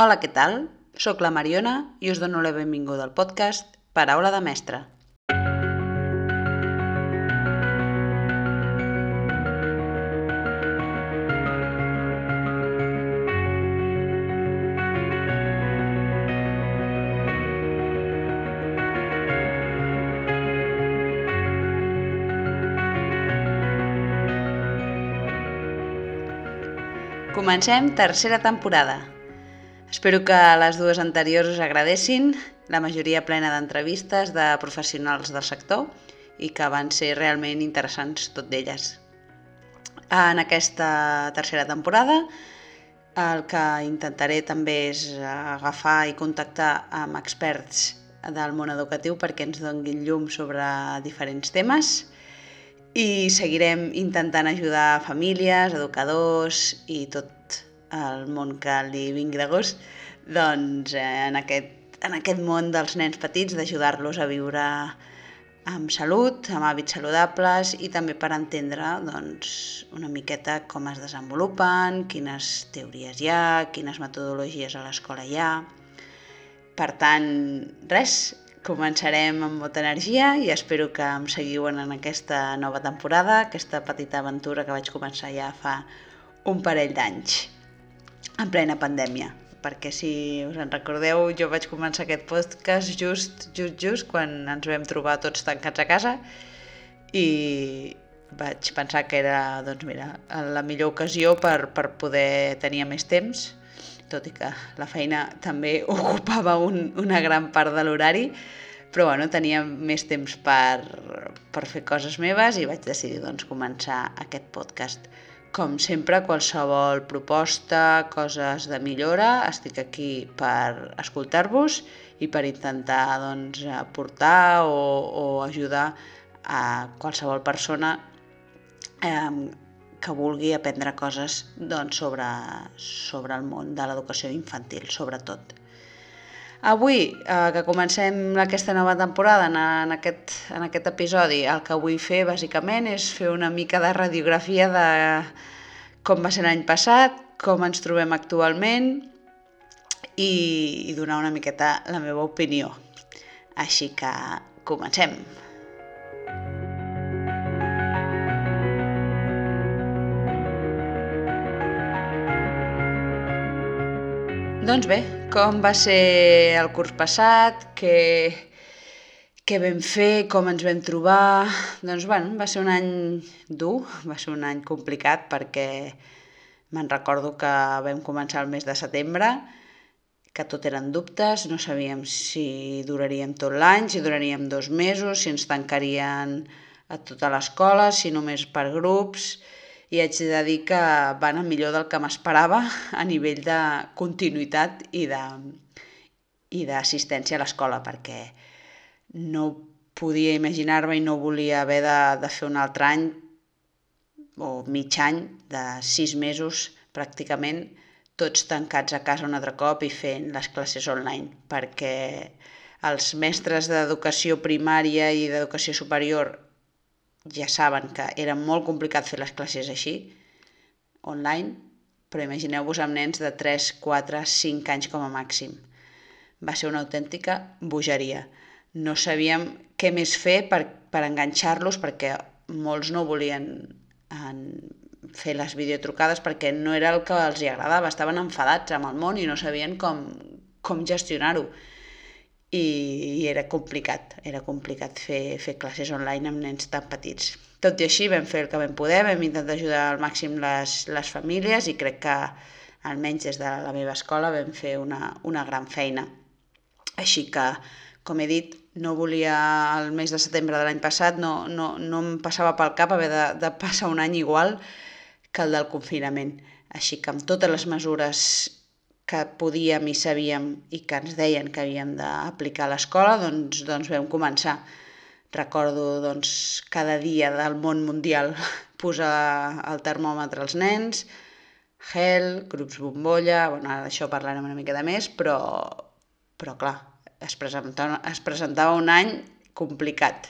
Hola, què tal? Soc la Mariona i us dono la benvinguda al podcast Paraula de Mestre. Comencem tercera temporada. Espero que les dues anteriors us agradessin, la majoria plena d'entrevistes de professionals del sector i que van ser realment interessants tot d'elles. En aquesta tercera temporada el que intentaré també és agafar i contactar amb experts del món educatiu perquè ens donguin llum sobre diferents temes i seguirem intentant ajudar famílies, educadors i tot el món que li vingui de gust doncs, eh, en, aquest, en aquest món dels nens petits, d'ajudar-los a viure amb salut, amb hàbits saludables i també per entendre doncs, una miqueta com es desenvolupen, quines teories hi ha, quines metodologies a l'escola hi ha. Per tant, res, Començarem amb molta energia i espero que em seguiu en aquesta nova temporada, aquesta petita aventura que vaig començar ja fa un parell d'anys, en plena pandèmia. Perquè si us en recordeu, jo vaig començar aquest podcast just, just, just quan ens vam trobar tots tancats a casa i vaig pensar que era doncs mira, la millor ocasió per, per poder tenir més temps tot i que la feina també ocupava un, una gran part de l'horari, però bueno, tenia més temps per, per fer coses meves i vaig decidir doncs, començar aquest podcast. Com sempre, qualsevol proposta, coses de millora, estic aquí per escoltar-vos i per intentar doncs, aportar o, o ajudar a qualsevol persona eh, que vulgui aprendre coses doncs, sobre, sobre el món de l'educació infantil, sobretot. Avui, eh, que comencem aquesta nova temporada en, en, aquest, en aquest episodi, el que vull fer bàsicament és fer una mica de radiografia de com va ser l'any passat, com ens trobem actualment i, i donar una miqueta la meva opinió. Així que comencem. Doncs bé, com va ser el curs passat, què, què vam fer, com ens vam trobar... Doncs bueno, va ser un any dur, va ser un any complicat perquè me'n recordo que vam començar el mes de setembre, que tot eren dubtes, no sabíem si duraríem tot l'any, si duraríem dos mesos, si ens tancarien a tota l'escola, si només per grups i haig de dir que va anar millor del que m'esperava a nivell de continuïtat i de i d'assistència a l'escola perquè no podia imaginar-me i no volia haver de, de fer un altre any o mig any de sis mesos pràcticament tots tancats a casa un altre cop i fent les classes online perquè els mestres d'educació primària i d'educació superior ja saben que era molt complicat fer les classes així, online, però imagineu-vos amb nens de 3, 4, 5 anys com a màxim. Va ser una autèntica bogeria. No sabíem què més fer per, per enganxar-los perquè molts no volien en, fer les videotrucades perquè no era el que els agradava, estaven enfadats amb el món i no sabien com, com gestionar-ho i, i era complicat, era complicat fer, fer classes online amb nens tan petits. Tot i així vam fer el que vam poder, vam intentar ajudar al màxim les, les famílies i crec que almenys des de la meva escola vam fer una, una gran feina. Així que, com he dit, no volia el mes de setembre de l'any passat, no, no, no em passava pel cap haver de, de passar un any igual que el del confinament. Així que amb totes les mesures que podíem i sabíem i que ens deien que havíem d'aplicar a l'escola, doncs, doncs vam començar. Recordo doncs, cada dia del món mundial posar el termòmetre als nens, gel, grups bombolla, bueno, ara d'això parlarem una de més, però, però clar, es presentava, es presentava un any complicat.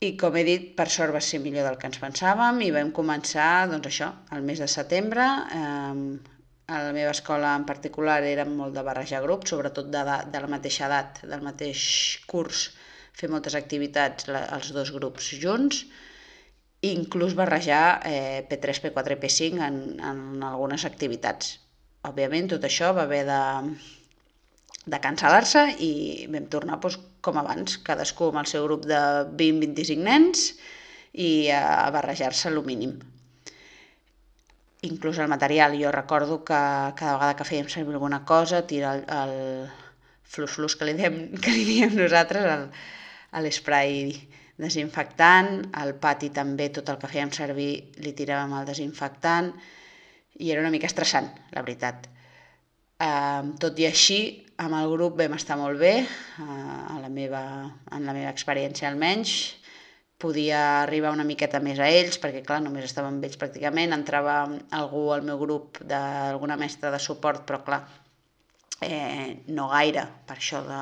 I com he dit, per sort va ser millor del que ens pensàvem i vam començar, doncs això, el mes de setembre, eh, a la meva escola en particular érem molt de barrejar grups, sobretot de, de la mateixa edat, del mateix curs, fer moltes activitats la, els dos grups junts, inclús barrejar eh, P3, P4 i P5 en, en algunes activitats. Òbviament tot això va haver de, de cancel·lar-se i vam tornar doncs, com abans, cadascú amb el seu grup de 20-25 nens i a barrejar-se el mínim inclús el material. Jo recordo que cada vegada que fèiem servir alguna cosa, tirar el, el flus-flus que, li diem, que li diem nosaltres, l'esprai desinfectant, al pati també tot el que fèiem servir li tiràvem el desinfectant i era una mica estressant, la veritat. Uh, tot i així, amb el grup vam estar molt bé, uh, a la meva, en la meva experiència almenys, podia arribar una miqueta més a ells, perquè clar, només estava amb ells pràcticament, entrava algú al meu grup d'alguna mestra de suport, però clar, eh, no gaire, per això de,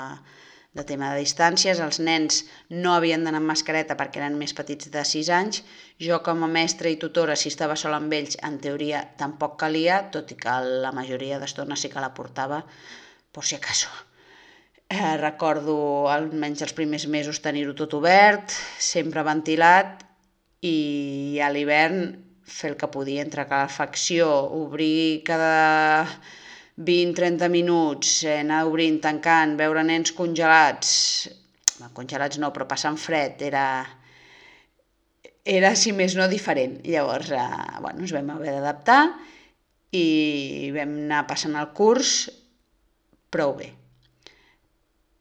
de tema de distàncies, els nens no havien d'anar amb mascareta perquè eren més petits de 6 anys, jo com a mestra i tutora, si estava sola amb ells, en teoria tampoc calia, tot i que la majoria d'estona sí que la portava, per si acaso. Eh, recordo almenys els primers mesos tenir-ho tot obert, sempre ventilat i a l'hivern fer el que podia entre calefacció, obrir cada 20-30 minuts, eh, anar obrint, tancant, veure nens congelats, congelats no, però passant fred, era, era, si més no, diferent. Llavors, eh, bueno, ens vam haver d'adaptar i vam anar passant el curs prou bé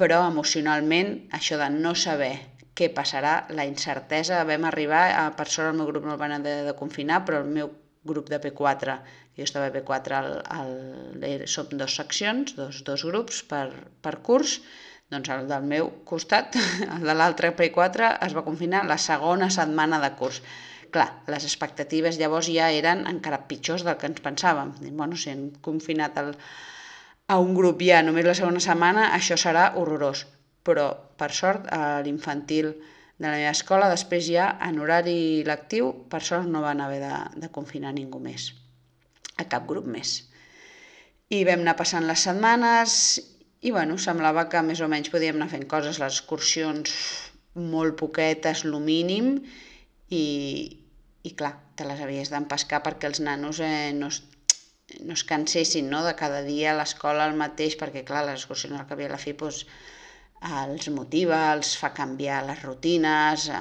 però emocionalment això de no saber què passarà, la incertesa, vam arribar, a, per sort el meu grup no el van haver de confinar, però el meu grup de P4, jo estava a P4, el, el, som dos seccions, dos, dos grups per, per curs, doncs el del meu costat, el de l'altre P4, es va confinar la segona setmana de curs. Clar, les expectatives llavors ja eren encara pitjors del que ens pensàvem. Bueno, si han confinat el, a un grup ja només la segona setmana, això serà horrorós. Però, per sort, a l'infantil de la meva escola, després ja, en horari lectiu, per sort no van haver de, de confinar ningú més, a cap grup més. I vam anar passant les setmanes i, bueno, semblava que més o menys podíem anar fent coses, les excursions molt poquetes, lo mínim, i, i clar, te les havies d'empescar perquè els nanos eh, no, no es cansessin no? de cada dia a l'escola el mateix, perquè clar, les excursions al cap i a la fi doncs, els motiva, els fa canviar les rutines, eh,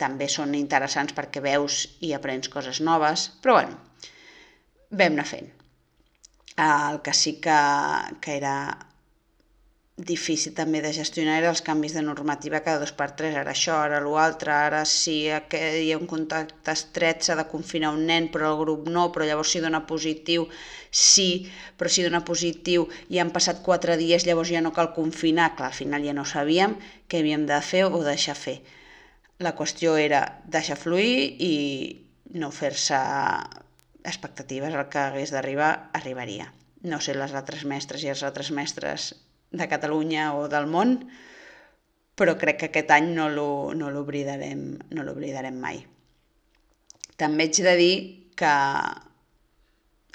també són interessants perquè veus i aprens coses noves, però bueno, vam anar fent. El que sí que, que era difícil també de gestionar era els canvis de normativa cada dos per tres, ara això, ara l'altre, ara si hi ha un contacte estret s'ha de confinar un nen però el grup no, però llavors si dona positiu sí, però si dona positiu i han passat quatre dies llavors ja no cal confinar, clar, al final ja no sabíem què havíem de fer o deixar fer. La qüestió era deixar fluir i no fer-se expectatives, el que hagués d'arribar, arribaria. No sé les altres mestres i els altres mestres de Catalunya o del món, però crec que aquest any no l'oblidarem no l'oblidarem mai. També haig de dir que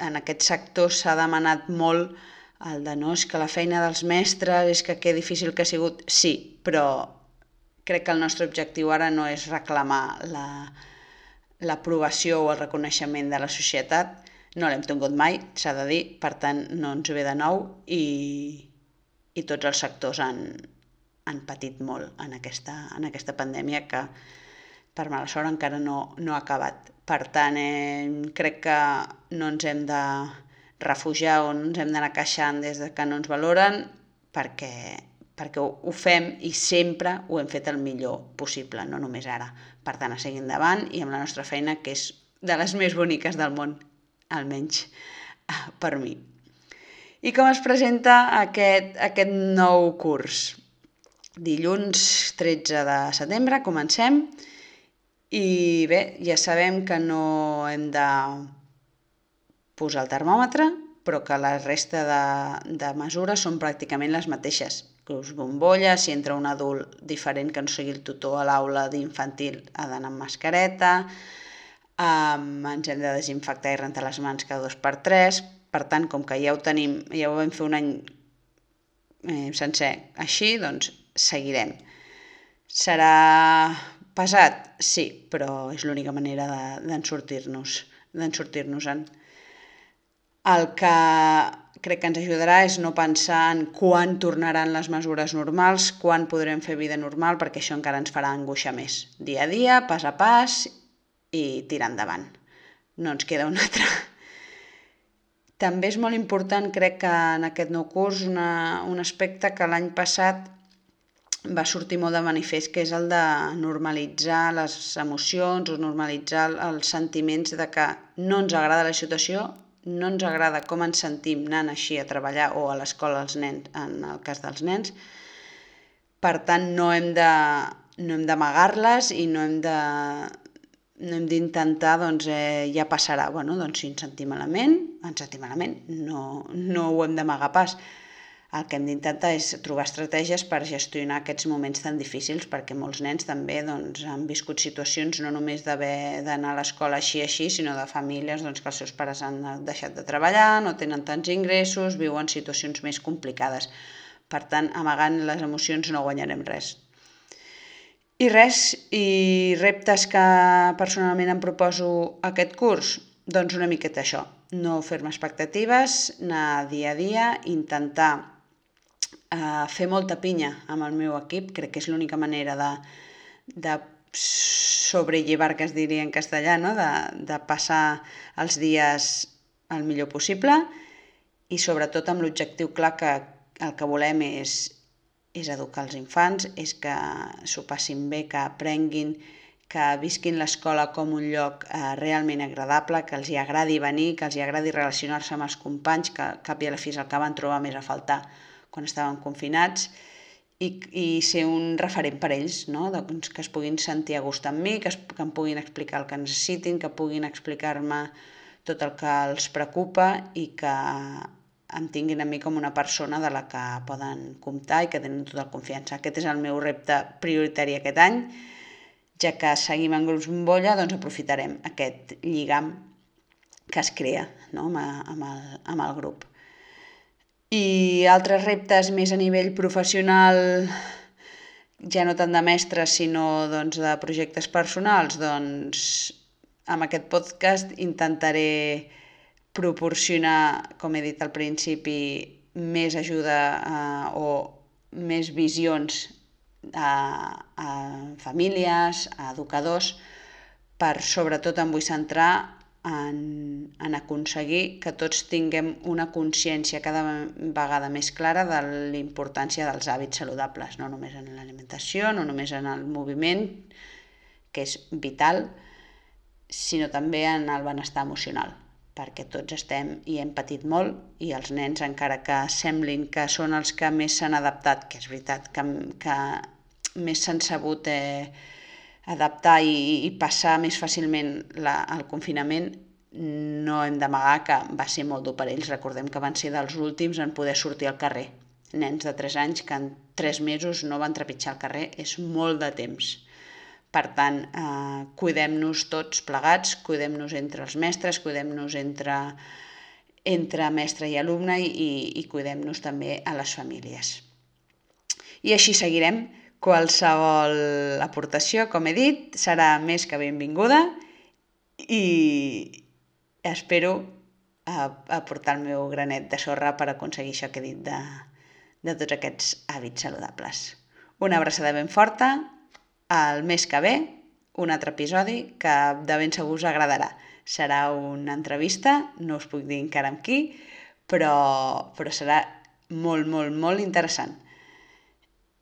en aquest sector s'ha demanat molt el de no, és que la feina dels mestres, és que que difícil que ha sigut. Sí, però crec que el nostre objectiu ara no és reclamar l'aprovació la, o el reconeixement de la societat. No l'hem tingut mai, s'ha de dir, per tant no ens ve de nou i, i tots els sectors han, han patit molt en aquesta, en aquesta pandèmia que per mala sort encara no, no ha acabat. Per tant, eh, crec que no ens hem de refugiar o no ens hem d'anar queixant des de que no ens valoren perquè, perquè ho, ho fem i sempre ho hem fet el millor possible, no només ara. Per tant, a seguir endavant i amb la nostra feina, que és de les més boniques del món, almenys per mi. I com es presenta aquest, aquest nou curs? Dilluns 13 de setembre comencem i bé, ja sabem que no hem de posar el termòmetre, però que la resta de, de mesures són pràcticament les mateixes. Clubs bombolla, si entra un adult diferent que no sigui el tutor a l'aula d'infantil ha d'anar amb mascareta, um, ens hem de desinfectar i rentar les mans cada dos per tres, per tant, com que ja ho tenim, ja ho vam fer un any eh, sencer així, doncs seguirem. Serà pesat? Sí, però és l'única manera d'en de, sortir-nos, d'en sortir-nos-en. El que crec que ens ajudarà és no pensar en quan tornaran les mesures normals, quan podrem fer vida normal, perquè això encara ens farà angoixar més. Dia a dia, pas a pas i tirar endavant. No ens queda un altre. També és molt important, crec que en aquest nou curs, una, un aspecte que l'any passat va sortir molt de manifest, que és el de normalitzar les emocions o normalitzar els sentiments de que no ens agrada la situació, no ens agrada com ens sentim anant així a treballar o a l'escola els nens, en el cas dels nens. Per tant, no hem de no hem d'amagar-les i no hem de no hem d'intentar, doncs, eh, ja passarà. Bueno, doncs, si ens sentim malament, ens sentim malament. No, no ho hem d'amagar pas. El que hem d'intentar és trobar estratègies per gestionar aquests moments tan difícils, perquè molts nens també doncs, han viscut situacions no només d'haver d'anar a l'escola així així, sinó de famílies doncs, que els seus pares han deixat de treballar, no tenen tants ingressos, viuen situacions més complicades. Per tant, amagant les emocions no guanyarem res. I res, i reptes que personalment em proposo aquest curs? Doncs una miqueta això, no fer-me expectatives, anar dia a dia, intentar uh, fer molta pinya amb el meu equip, crec que és l'única manera de, de sobrellevar, que es diria en castellà, no? de, de passar els dies el millor possible i sobretot amb l'objectiu clar que el que volem és, és educar els infants, és que s'ho passin bé, que aprenguin, que visquin l'escola com un lloc eh, realment agradable, que els hi agradi venir, que els hi agradi relacionar-se amb els companys, que cap i a la fi és el que van trobar més a faltar quan estaven confinats, i, i ser un referent per ells, no? doncs, que es puguin sentir a gust amb mi, que, es, que em puguin explicar el que necessitin, que puguin explicar-me tot el que els preocupa i que em tinguin a mi com una persona de la que poden comptar i que tenen tota la confiança. Aquest és el meu repte prioritari aquest any, ja que seguim en grups bombolla, doncs aprofitarem aquest lligam que es crea no? amb, amb, el, amb el grup. I altres reptes més a nivell professional, ja no tant de mestres, sinó doncs, de projectes personals, doncs amb aquest podcast intentaré proporcionar, com he dit al principi, més ajuda eh, o més visions a, a famílies, a educadors, per sobretot em vull centrar en, en aconseguir que tots tinguem una consciència cada vegada més clara de la importància dels hàbits saludables, no només en l'alimentació, no només en el moviment, que és vital, sinó també en el benestar emocional perquè tots estem i hem patit molt i els nens, encara que semblin que són els que més s'han adaptat, que és veritat, que, que més s'han sabut eh, adaptar i, i passar més fàcilment la, el confinament, no hem d'amagar que va ser molt dur per ells. Recordem que van ser dels últims en poder sortir al carrer. Nens de 3 anys que en 3 mesos no van trepitjar al carrer és molt de temps per tant, eh, cuidem-nos tots plegats, cuidem-nos entre els mestres, cuidem-nos entre, entre mestre i alumne i, i cuidem-nos també a les famílies. I així seguirem. Qualsevol aportació, com he dit, serà més que benvinguda i espero aportar el meu granet de sorra per aconseguir això que he dit de, de tots aquests hàbits saludables. Una abraçada ben forta el mes que ve un altre episodi que de ben segur us agradarà. Serà una entrevista, no us puc dir encara amb qui, però, però serà molt, molt, molt interessant.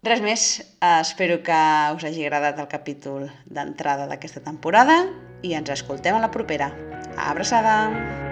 Res més, espero que us hagi agradat el capítol d'entrada d'aquesta temporada i ens escoltem a la propera. Abraçada!